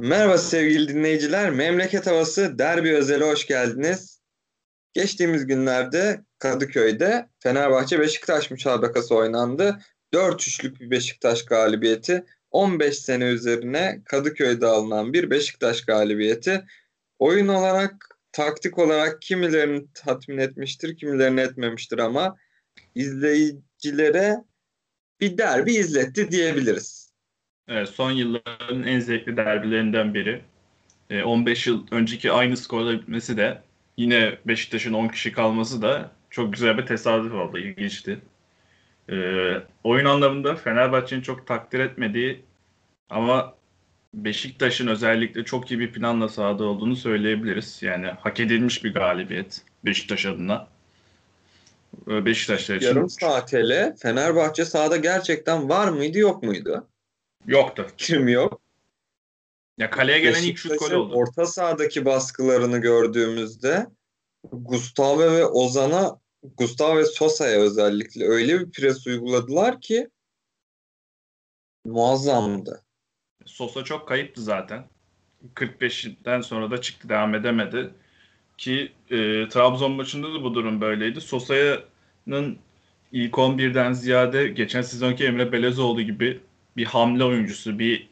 Merhaba sevgili dinleyiciler. Memleket Havası Derbi Özel'e hoş geldiniz. Geçtiğimiz günlerde Kadıköy'de Fenerbahçe Beşiktaş müsabakası oynandı. 4-3'lük bir Beşiktaş galibiyeti. 15 sene üzerine Kadıköy'de alınan bir Beşiktaş galibiyeti. Oyun olarak, taktik olarak kimilerini tatmin etmiştir, kimilerini etmemiştir ama izleyicilere bir derbi izletti diyebiliriz. Evet, son yılların en zevkli derbilerinden biri. 15 e, yıl önceki aynı skorla bitmesi de yine Beşiktaş'ın 10 kişi kalması da çok güzel bir tesadüf oldu. İlginçti. E, oyun anlamında Fenerbahçe'nin çok takdir etmediği ama Beşiktaş'ın özellikle çok iyi bir planla sahada olduğunu söyleyebiliriz. Yani hak edilmiş bir galibiyet Beşiktaş adına. E, Beşiktaşlar için. Yarım saat hele Fenerbahçe sahada gerçekten var mıydı yok muydu? Yoktu. Kim yok? Ya kaleye gelen ilk şut gol oldu. Orta sahadaki baskılarını gördüğümüzde Gustavo ve Ozan'a Gustavo ve Sosa'ya özellikle öyle bir pres uyguladılar ki muazzamdı. Sosa çok kayıptı zaten. 45'ten sonra da çıktı devam edemedi. Ki e, Trabzon maçında da bu durum böyleydi. Sosa'nın ilk 11'den ziyade geçen sezonki Emre Belezoğlu gibi bir hamle oyuncusu, bir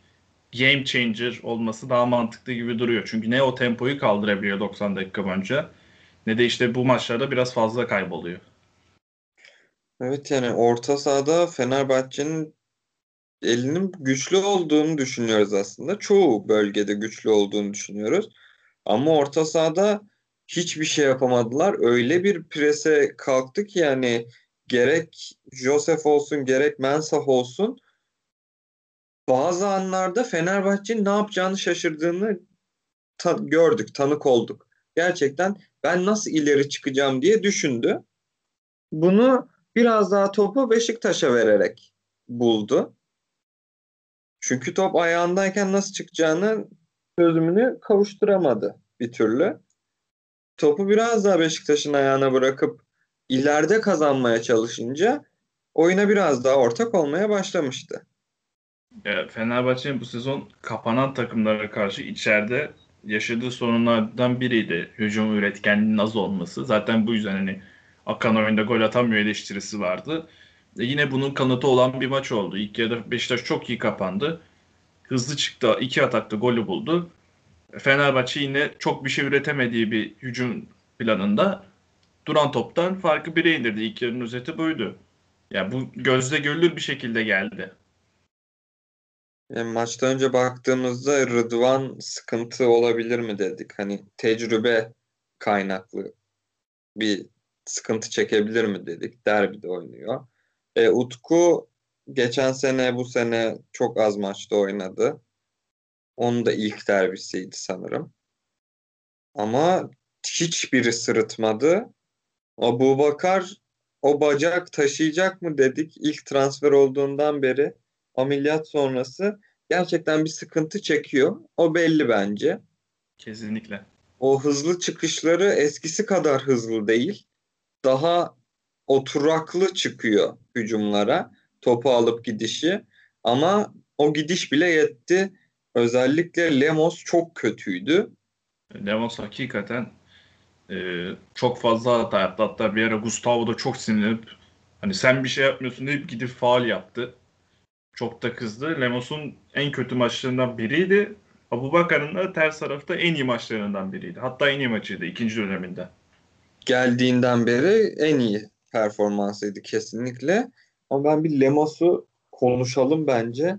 game changer olması daha mantıklı gibi duruyor. Çünkü ne o tempoyu kaldırabiliyor 90 dakika boyunca ne de işte bu maçlarda biraz fazla kayboluyor. Evet yani orta sahada Fenerbahçe'nin elinin güçlü olduğunu düşünüyoruz aslında. Çoğu bölgede güçlü olduğunu düşünüyoruz. Ama orta sahada hiçbir şey yapamadılar. Öyle bir prese kalktı ki yani gerek Joseph olsun gerek Mensah olsun bazı anlarda Fenerbahçe'nin ne yapacağını şaşırdığını ta- gördük, tanık olduk. Gerçekten ben nasıl ileri çıkacağım diye düşündü. Bunu biraz daha topu Beşiktaş'a vererek buldu. Çünkü top ayağındayken nasıl çıkacağını çözümünü kavuşturamadı bir türlü. Topu biraz daha Beşiktaş'ın ayağına bırakıp ileride kazanmaya çalışınca oyuna biraz daha ortak olmaya başlamıştı. E, Fenerbahçe'nin bu sezon kapanan takımlara karşı içeride yaşadığı sorunlardan biriydi. Hücum üretkenliğinin az olması. Zaten bu yüzden hani Akan oyunda gol atamıyor eleştirisi vardı. E yine bunun kanıtı olan bir maç oldu. İlk yarıda Beşiktaş çok iyi kapandı. Hızlı çıktı. iki atakta golü buldu. Fenerbahçe yine çok bir şey üretemediği bir hücum planında duran toptan farkı bire indirdi. İlk yarının özeti buydu. Yani bu gözle görülür bir şekilde geldi. Yani maçtan önce baktığımızda Rıdvan sıkıntı olabilir mi dedik. Hani tecrübe kaynaklı bir sıkıntı çekebilir mi dedik. Derbide oynuyor. E, Utku geçen sene bu sene çok az maçta oynadı. Onun da ilk derbisiydi sanırım. Ama hiçbiri sırıtmadı. Abu Bakar o bacak taşıyacak mı dedik ilk transfer olduğundan beri ameliyat sonrası gerçekten bir sıkıntı çekiyor. O belli bence. Kesinlikle. O hızlı çıkışları eskisi kadar hızlı değil. Daha oturaklı çıkıyor hücumlara. Topu alıp gidişi. Ama o gidiş bile yetti. Özellikle Lemos çok kötüydü. Lemos hakikaten e, çok fazla hata yaptı. Hatta bir ara Gustavo da çok sinirlenip hani sen bir şey yapmıyorsun deyip gidip faal yaptı. Çok da kızdı. Lemos'un en kötü maçlarından biriydi. Abu Bakar'ın da ters tarafta en iyi maçlarından biriydi. Hatta en iyi maçıydı ikinci döneminde. Geldiğinden beri en iyi performansıydı kesinlikle. Ama ben bir Lemos'u konuşalım bence.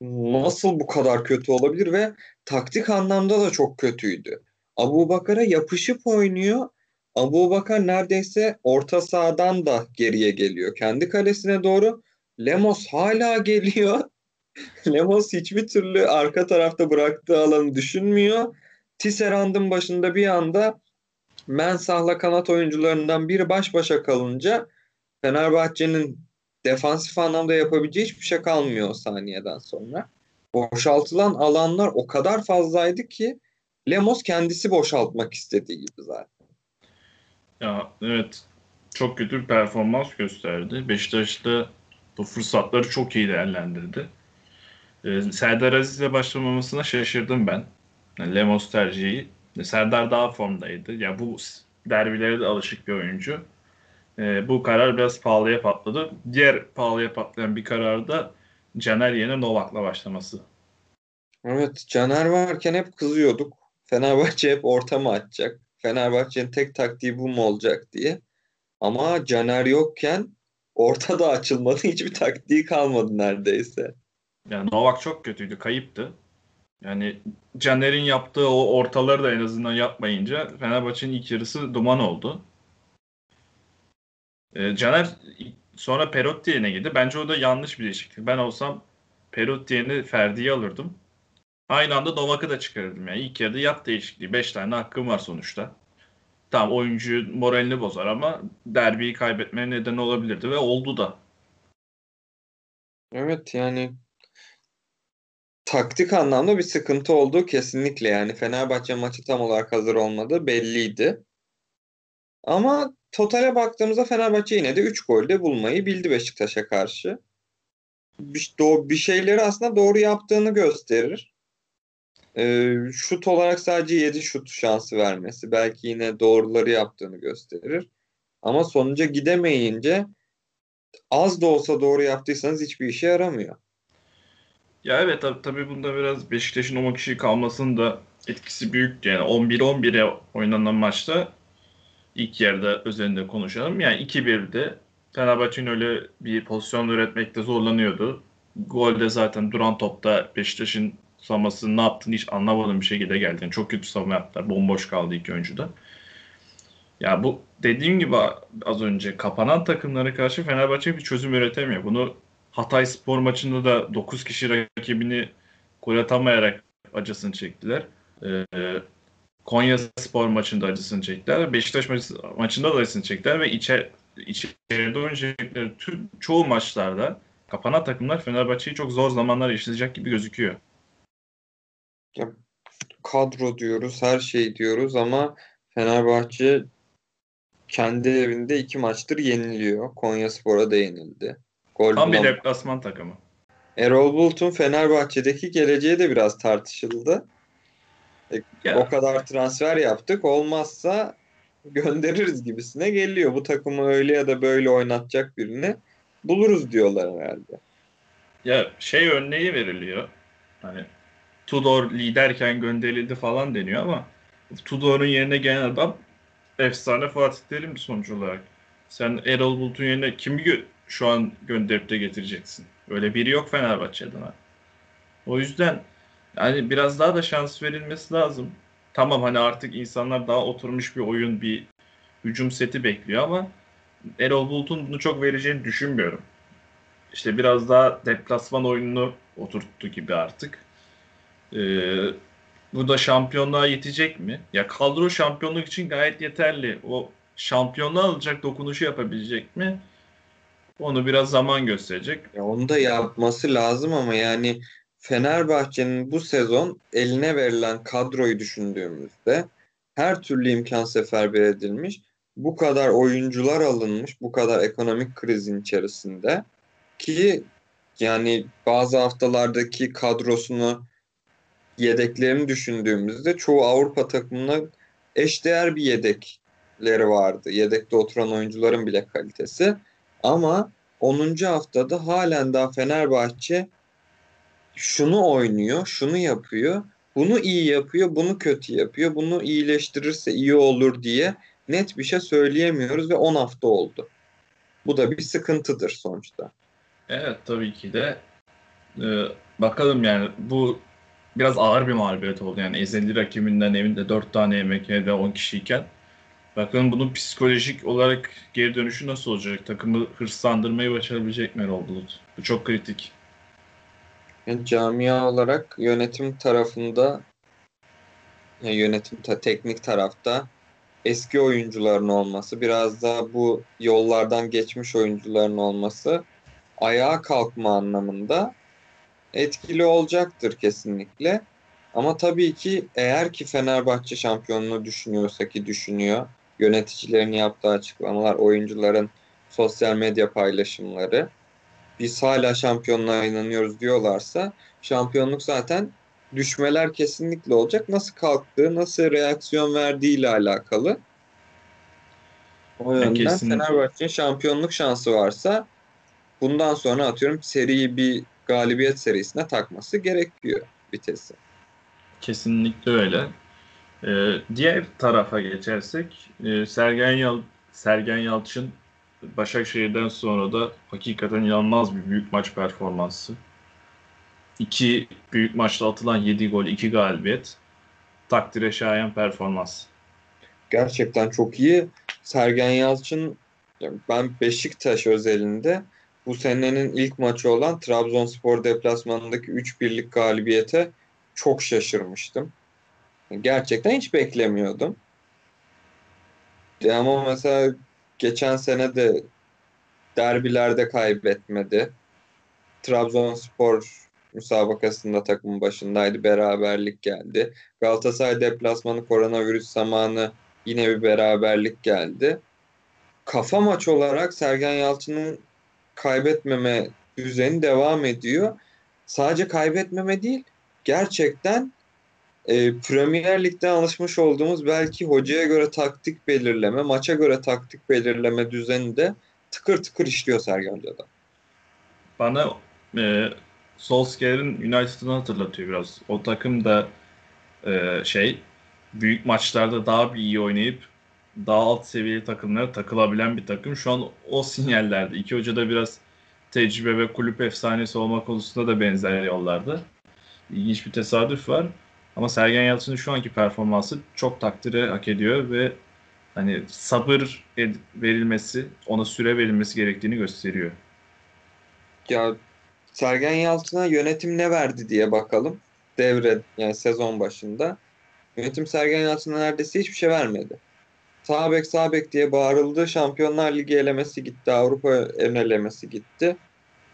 Nasıl bu kadar kötü olabilir ve taktik anlamda da çok kötüydü. Abu Bakar'a yapışıp oynuyor. Abu Bakar neredeyse orta sahadan da geriye geliyor. Kendi kalesine doğru Lemos hala geliyor. Lemos hiçbir türlü arka tarafta bıraktığı alanı düşünmüyor. Tisserand'ın başında bir anda Mensah'la kanat oyuncularından biri baş başa kalınca Fenerbahçe'nin defansif anlamda yapabileceği hiçbir şey kalmıyor o saniyeden sonra. Boşaltılan alanlar o kadar fazlaydı ki Lemos kendisi boşaltmak istediği gibi zaten. Ya evet çok kötü bir performans gösterdi. Beşiktaş'ta bu fırsatları çok iyi değerlendirdi. Ee, Serdar Aziz'le başlamamasına şaşırdım ben. Lemos tercihi. Serdar daha formdaydı. Ya bu derbilere de alışık bir oyuncu. Ee, bu karar biraz pahalıya patladı. Diğer pahalıya patlayan bir karar da Caner yerine Novak'la başlaması. Evet Caner varken hep kızıyorduk. Fenerbahçe hep ortama atacak. Fenerbahçe'nin tek taktiği bu mu olacak diye. Ama Caner yokken ortada açılmadı. Hiçbir taktiği kalmadı neredeyse. Yani Novak çok kötüydü. Kayıptı. Yani Caner'in yaptığı o ortaları da en azından yapmayınca Fenerbahçe'nin ilk yarısı duman oldu. Ee, Caner sonra Perotti yerine girdi. Bence o da yanlış bir değişiklik. Ben olsam Perotti yerine Ferdi'yi alırdım. Aynı anda Novak'ı da çıkarırdım. Yani ilk yarıda yap değişikliği. 5 tane hakkım var sonuçta. Tamam oyuncu moralini bozar ama derbiyi kaybetmeye neden olabilirdi ve oldu da. Evet yani taktik anlamda bir sıkıntı olduğu kesinlikle yani Fenerbahçe maçı tam olarak hazır olmadı belliydi. Ama totale baktığımızda Fenerbahçe yine de 3 golde bulmayı bildi Beşiktaş'a karşı. Bir, bir şeyleri aslında doğru yaptığını gösterir. Ee, şut olarak sadece 7 şut şansı vermesi belki yine doğruları yaptığını gösterir. Ama sonuca gidemeyince az da olsa doğru yaptıysanız hiçbir işe yaramıyor. Ya evet tabii, tabii bunda biraz Beşiktaş'ın 10 kişi kalmasının da etkisi büyük. Yani 11-11'e oynanan maçta ilk yarıda üzerinde konuşalım. Yani 2-1'de Fenerbahçe'nin öyle bir pozisyon üretmekte zorlanıyordu. Golde zaten duran topta Beşiktaş'ın savunması ne yaptığını hiç anlamadığım bir şekilde geldi. Yani çok kötü savunma yaptılar. Bomboş kaldı ilk öncüde. Ya bu dediğim gibi az önce kapanan takımlara karşı Fenerbahçe bir çözüm üretemiyor. Bunu Hatay Spor maçında da 9 kişi rakibini gol atamayarak acısını çektiler. Ee, Konya Spor maçında acısını çektiler. Beşiktaş maçında da acısını çektiler ve içe, içeride oynayacakları tüm, çoğu maçlarda kapanan takımlar Fenerbahçe'yi çok zor zamanlar yaşayacak gibi gözüküyor. Kadro diyoruz, her şey diyoruz ama Fenerbahçe kendi evinde iki maçtır yeniliyor. Konya Spor'a da yenildi. Gol Tam bir deplasman takımı. Erol Bulut'un Fenerbahçe'deki geleceği de biraz tartışıldı. E, o kadar transfer yaptık. Olmazsa göndeririz gibisine geliyor. Bu takımı öyle ya da böyle oynatacak birini buluruz diyorlar herhalde. Ya şey örneği veriliyor. Hani Tudor liderken gönderildi falan deniyor ama Tudor'un yerine gelen adam efsane Fatih Terim sonuç olarak. Sen Erol Bulut'un yerine kimi şu an gönderip de getireceksin? Öyle biri yok Fenerbahçe'den. O yüzden yani biraz daha da şans verilmesi lazım. Tamam hani artık insanlar daha oturmuş bir oyun, bir hücum seti bekliyor ama Erol Bulut'un bunu çok vereceğini düşünmüyorum. İşte biraz daha deplasman oyununu oturttu gibi artık. Ee, bu da şampiyonluğa yetecek mi? Ya kadro şampiyonluk için gayet yeterli. O şampiyonluğa alacak dokunuşu yapabilecek mi? Onu biraz zaman gösterecek. Ya onu da yapması lazım ama yani Fenerbahçe'nin bu sezon eline verilen kadroyu düşündüğümüzde her türlü imkan seferber edilmiş. Bu kadar oyuncular alınmış, bu kadar ekonomik krizin içerisinde ki yani bazı haftalardaki kadrosunu yedeklerini düşündüğümüzde çoğu Avrupa takımına eşdeğer bir yedekleri vardı. Yedekte oturan oyuncuların bile kalitesi. Ama 10. haftada halen daha Fenerbahçe şunu oynuyor, şunu yapıyor, bunu iyi yapıyor, bunu kötü yapıyor, bunu iyileştirirse iyi olur diye net bir şey söyleyemiyoruz ve 10 hafta oldu. Bu da bir sıkıntıdır sonuçta. Evet tabii ki de. Ee, bakalım yani bu biraz ağır bir mağlubiyet oldu. Yani ezeli rakibinden evinde 4 tane yemek yedi 10 kişiyken. Bakalım bunun psikolojik olarak geri dönüşü nasıl olacak? Takımı hırslandırmayı başarabilecek mi Erol Bulut? Bu çok kritik. Yani camia olarak yönetim tarafında yani yönetim ta, teknik tarafta eski oyuncuların olması, biraz daha bu yollardan geçmiş oyuncuların olması ayağa kalkma anlamında etkili olacaktır kesinlikle. Ama tabii ki eğer ki Fenerbahçe şampiyonluğu düşünüyorsa ki düşünüyor, yöneticilerin yaptığı açıklamalar, oyuncuların sosyal medya paylaşımları biz hala şampiyonluğa inanıyoruz diyorlarsa şampiyonluk zaten düşmeler kesinlikle olacak. Nasıl kalktığı, nasıl reaksiyon verdiği ile alakalı. O yönden kesinlikle. Fenerbahçe'nin şampiyonluk şansı varsa bundan sonra atıyorum seriyi bir galibiyet serisine takması gerekiyor vitesi. Kesinlikle öyle. Ee, diğer tarafa geçersek e, Sergen Yal Sergen Yalçın Başakşehir'den sonra da hakikaten inanılmaz bir büyük maç performansı. İki büyük maçta atılan 7 gol, 2 galibiyet. Takdire şayan performans. Gerçekten çok iyi. Sergen Yalçın ben Beşiktaş özelinde bu senenin ilk maçı olan Trabzonspor deplasmanındaki 3-1'lik galibiyete çok şaşırmıştım. Gerçekten hiç beklemiyordum. Ama mesela geçen sene de derbilerde kaybetmedi. Trabzonspor müsabakasında takımın başındaydı. Beraberlik geldi. Galatasaray deplasmanı koronavirüs zamanı yine bir beraberlik geldi. Kafa maç olarak Sergen Yalçın'ın kaybetmeme düzeni devam ediyor. Sadece kaybetmeme değil, gerçekten e, Premier Lig'de alışmış olduğumuz belki hocaya göre taktik belirleme, maça göre taktik belirleme düzeni de tıkır tıkır işliyor Sergen Hoca'da. Bana e, Solskjaer'in United'ını hatırlatıyor biraz. O takım da e, şey büyük maçlarda daha bir iyi oynayıp daha alt seviyeli takımlara takılabilen bir takım. Şu an o sinyallerde. İki hoca da biraz tecrübe ve kulüp efsanesi olma konusunda da benzer yollarda. İlginç bir tesadüf var. Ama Sergen Yalçın'ın şu anki performansı çok takdire hak ediyor ve hani sabır verilmesi, ona süre verilmesi gerektiğini gösteriyor. Ya Sergen Yalçın'a yönetim ne verdi diye bakalım. Devre yani sezon başında. Yönetim Sergen Yalçın'a neredeyse hiçbir şey vermedi. Sağ bek sağ bek diye bağırıldı. Şampiyonlar Ligi elemesi gitti. Avrupa elemesi gitti.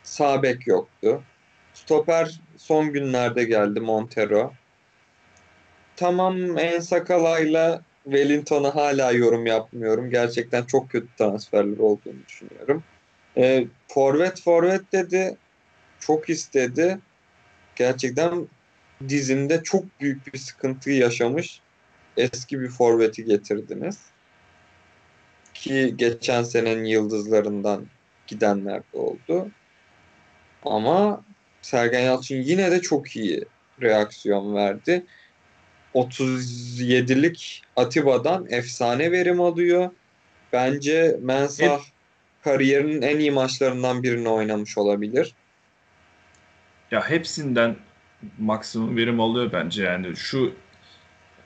Sağ bek yoktu. Stoper son günlerde geldi Montero. Tamam En Sakala'yla Wellington'a hala yorum yapmıyorum. Gerçekten çok kötü transferler olduğunu düşünüyorum. E, forvet forvet dedi. Çok istedi. Gerçekten dizinde çok büyük bir sıkıntı yaşamış eski bir forveti getirdiniz. Ki geçen senenin yıldızlarından gidenler de oldu. Ama Sergen Yalçın yine de çok iyi reaksiyon verdi. 37'lik Atiba'dan efsane verim alıyor. Bence Mensah Hep... kariyerinin en iyi maçlarından birini oynamış olabilir. Ya hepsinden maksimum verim alıyor bence yani. Şu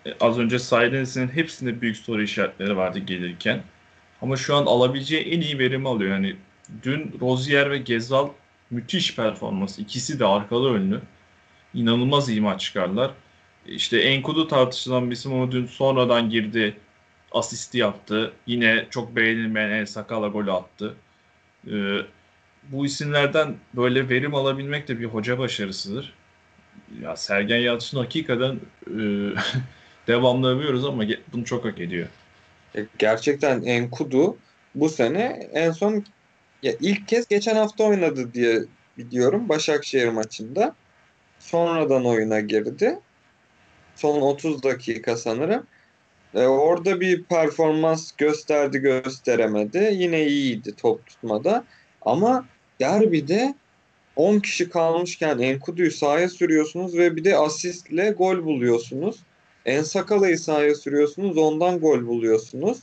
e, az önce saydığınızın hepsinde büyük soru işaretleri vardı gelirken. Ama şu an alabileceği en iyi verimi alıyor. Yani dün Rozier ve Gezal müthiş performans. İkisi de arkalı önlü. İnanılmaz iyi maç çıkarlar. İşte Enkudu tartışılan bir isim ama dün sonradan girdi. Asisti yaptı. Yine çok beğenilmeyen El Sakala golü attı. Ee, bu isimlerden böyle verim alabilmek de bir hoca başarısıdır. Ya Sergen Yalçın hakikaten e, devamlı övüyoruz ama bunu çok hak ediyor. E, gerçekten Enkudu bu sene en son ya ilk kez geçen hafta oynadı diye biliyorum Başakşehir maçında. Sonradan oyuna girdi. Son 30 dakika sanırım. E, orada bir performans gösterdi gösteremedi. Yine iyiydi top tutmada. Ama derbide 10 kişi kalmışken Enkudu'yu sahaya sürüyorsunuz ve bir de asistle gol buluyorsunuz. En Sakala'yı sahaya sürüyorsunuz ondan gol buluyorsunuz.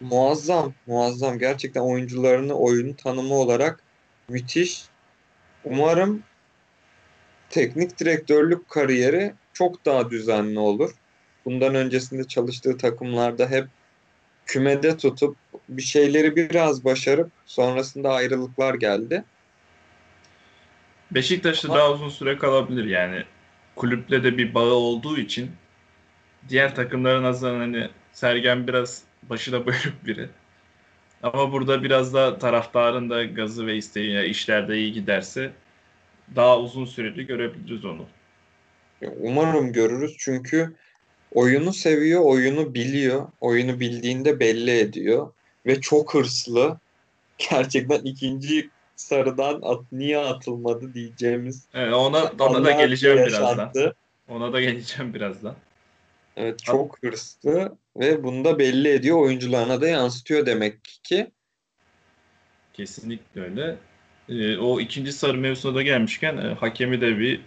Muazzam, muazzam. Gerçekten oyuncularını oyun tanımı olarak müthiş. Umarım teknik direktörlük kariyeri çok daha düzenli olur. Bundan öncesinde çalıştığı takımlarda hep kümede tutup bir şeyleri biraz başarıp sonrasında ayrılıklar geldi. Beşiktaş'ta Ama... daha uzun süre kalabilir yani. Kulüple de bir bağı olduğu için diğer takımların nazaran hani Sergen biraz başı da bölük biri. Ama burada biraz da taraftarın da gazı ve isteği yani işlerde iyi giderse daha uzun süreli görebiliriz onu. Umarım görürüz çünkü oyunu seviyor, oyunu biliyor. Oyunu bildiğinde belli ediyor ve çok hırslı. Gerçekten ikinci sarıdan at, niye atılmadı diyeceğimiz. Evet, ona, ona da geleceğim birazdan. Ona da geleceğim birazdan. Evet çok hırslı ve bunu da belli ediyor. Oyuncularına da yansıtıyor demek ki. Kesinlikle öyle. Ee, o ikinci sarı mevzusuna da gelmişken e, hakemi de bir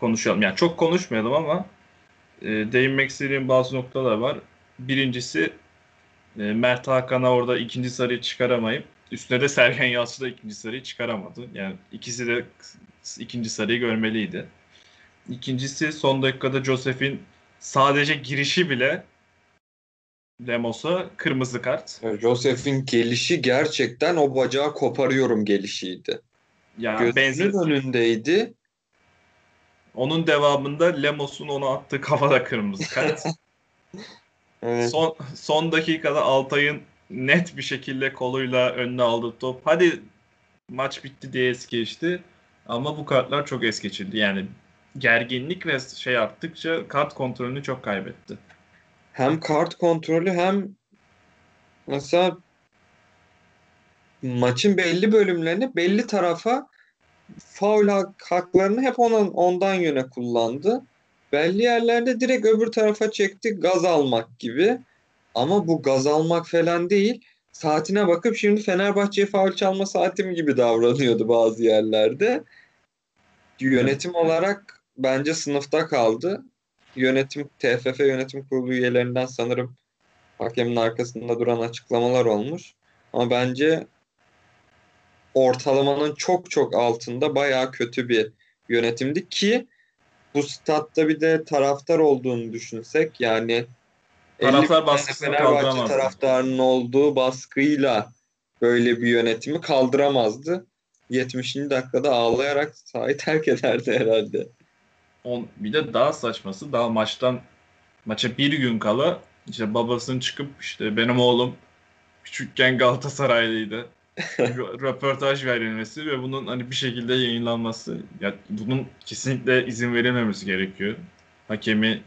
konuşalım. Yani çok konuşmayalım ama e, değinmek istediğim bazı noktalar var. Birincisi e, Mert Hakan'a orada ikinci sarıyı çıkaramayıp üstüne de Sergen Yalçın da ikinci sarıyı çıkaramadı. Yani ikisi de ikinci sarıyı görmeliydi. İkincisi son dakikada Joseph'in sadece girişi bile Lemos'a kırmızı kart. Joseph'in gelişi gerçekten o bacağı koparıyorum gelişiydi. Ya Gözünün benzer... önündeydi. Onun devamında Lemos'un onu attığı kafada kırmızı kart. evet. Son, son dakikada Altay'ın net bir şekilde koluyla önüne aldı top. Hadi maç bitti diye es geçti. Ama bu kartlar çok es geçildi. Yani gerginlik ve şey arttıkça kart kontrolünü çok kaybetti. Hem kart kontrolü hem mesela maçın belli bölümlerini belli tarafa faul haklarını hep onun, ondan yöne kullandı. Belli yerlerde direkt öbür tarafa çekti gaz almak gibi. Ama bu gaz almak falan değil. Saatine bakıp şimdi Fenerbahçe'ye faul çalma saatim gibi davranıyordu bazı yerlerde. Yönetim olarak bence sınıfta kaldı. Yönetim TFF yönetim kurulu üyelerinden sanırım hakemin arkasında duran açıklamalar olmuş. Ama bence ortalamanın çok çok altında bayağı kötü bir yönetimdi ki bu statta bir de taraftar olduğunu düşünsek yani taraftar baskısını kaldıramazdı. taraftarının olduğu baskıyla böyle bir yönetimi kaldıramazdı. 70. dakikada ağlayarak sahayı terk ederdi herhalde. On, bir de daha saçması daha maçtan maça bir gün kala işte babasının çıkıp işte benim oğlum küçükken Galatasaraylıydı. röportaj verilmesi ve bunun hani bir şekilde yayınlanması ya bunun kesinlikle izin verilmemesi gerekiyor. Hakemi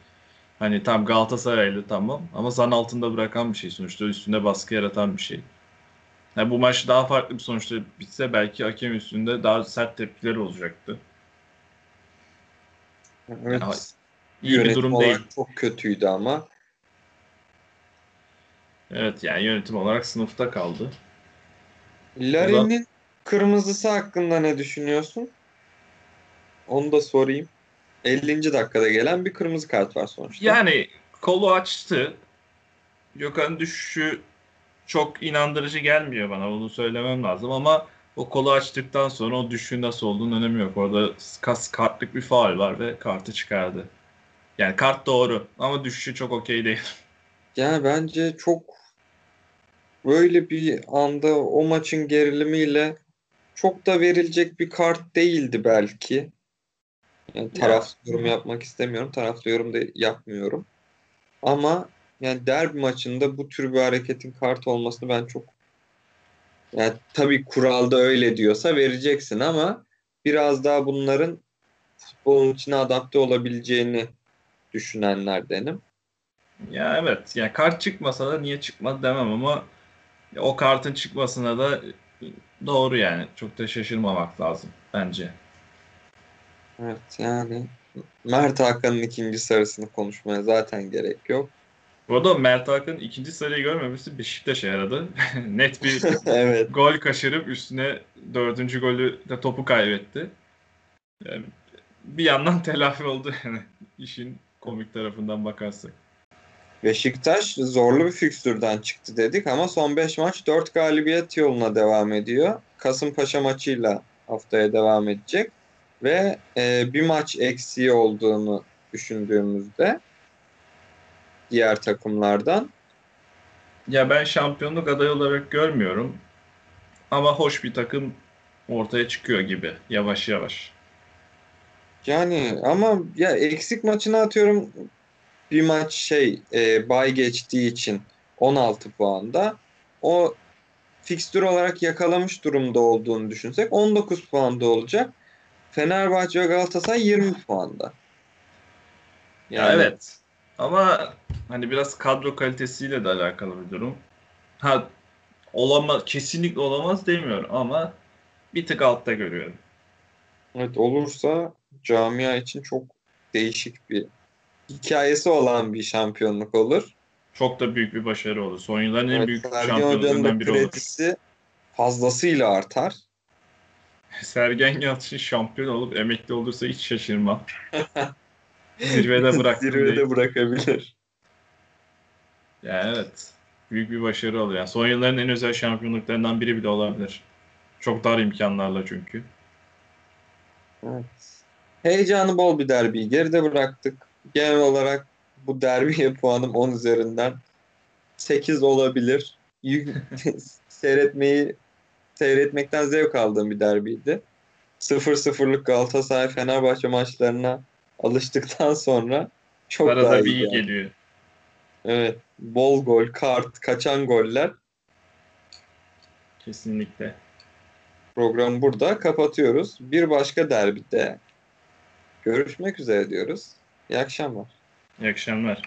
hani tam Galatasaraylı tamam ama zan altında bırakan bir şey sonuçta üstünde baskı yaratan bir şey. Yani bu maç daha farklı bir sonuçta bitse belki hakem üstünde daha sert tepkiler olacaktı. Evet. Yani, iyi bir durum değil. Çok kötüydü ama. Evet yani yönetim olarak sınıfta kaldı. Larin'in kırmızısı hakkında ne düşünüyorsun? Onu da sorayım. 50. dakikada gelen bir kırmızı kart var sonuçta. Yani kolu açtı. Gökhan düşüşü çok inandırıcı gelmiyor bana. Onu söylemem lazım ama o kolu açtıktan sonra o düşüşün nasıl olduğunun önemi yok. Orada kas kartlık bir faal var ve kartı çıkardı. Yani kart doğru ama düşüşü çok okey değil. Yani bence çok böyle bir anda o maçın gerilimiyle çok da verilecek bir kart değildi belki. Yani taraflı ya. yorum yapmak istemiyorum. Taraflı yorum da yapmıyorum. Ama yani derbi maçında bu tür bir hareketin kart olmasını ben çok yani tabii kuralda öyle diyorsa vereceksin ama biraz daha bunların futbolun içine adapte olabileceğini düşünenlerdenim. Ya evet. Yani kart çıkmasa da niye çıkmadı demem ama o kartın çıkmasına da doğru yani. Çok da şaşırmamak lazım bence. Evet yani Mert Hakan'ın ikinci sarısını konuşmaya zaten gerek yok. Bu arada Mert Hakan'ın ikinci sarıyı görmemesi Beşiktaş'a yaradı. Net bir evet. gol kaçırıp üstüne dördüncü golü de topu kaybetti. Yani bir yandan telafi oldu yani işin komik tarafından bakarsak. Beşiktaş zorlu bir fikstürden çıktı dedik ama son 5 maç 4 galibiyet yoluna devam ediyor. Kasımpaşa maçıyla haftaya devam edecek. Ve e, bir maç eksiği olduğunu düşündüğümüzde diğer takımlardan. Ya ben şampiyonluk adayı olarak görmüyorum. Ama hoş bir takım ortaya çıkıyor gibi yavaş yavaş. Yani ama ya eksik maçını atıyorum bir maç şey e, bay geçtiği için 16 puanda. O fikstür olarak yakalamış durumda olduğunu düşünsek 19 puanda olacak. Fenerbahçe ve Galatasaray 20 puanda. Yani... Ya evet. Ama hani biraz kadro kalitesiyle de alakalı bir durum. Ha olamaz kesinlikle olamaz demiyorum ama bir tık altta görüyorum. Evet olursa camia için çok değişik bir hikayesi olan bir şampiyonluk olur. Çok da büyük bir başarı olur. Son yılların en Evet, büyük Hoca'nın şampiyonluklarından da biri olur. fazlasıyla artar. Sergen Yalçın şampiyon olup emekli olursa hiç şaşırmam. Zirvede bıraktım Zirvede diye. bırakabilir. Yani evet. Büyük bir başarı olur. Yani son yılların en özel şampiyonluklarından biri bile olabilir. Çok dar imkanlarla çünkü. Evet. Heyecanı bol bir derbiyi geride bıraktık. Genel olarak bu derbiye puanım 10 üzerinden 8 olabilir. Seyretmeyi seyretmekten zevk aldığım bir derbiydi. 0-0'lık Galatasaray Fenerbahçe maçlarına alıştıktan sonra çok daha Arada bir iyi iyi geldi. geliyor. Evet. Bol gol, kart, kaçan goller. Kesinlikle. Programı burada kapatıyoruz. Bir başka derbide görüşmek üzere diyoruz. İyi akşamlar. İyi akşamlar.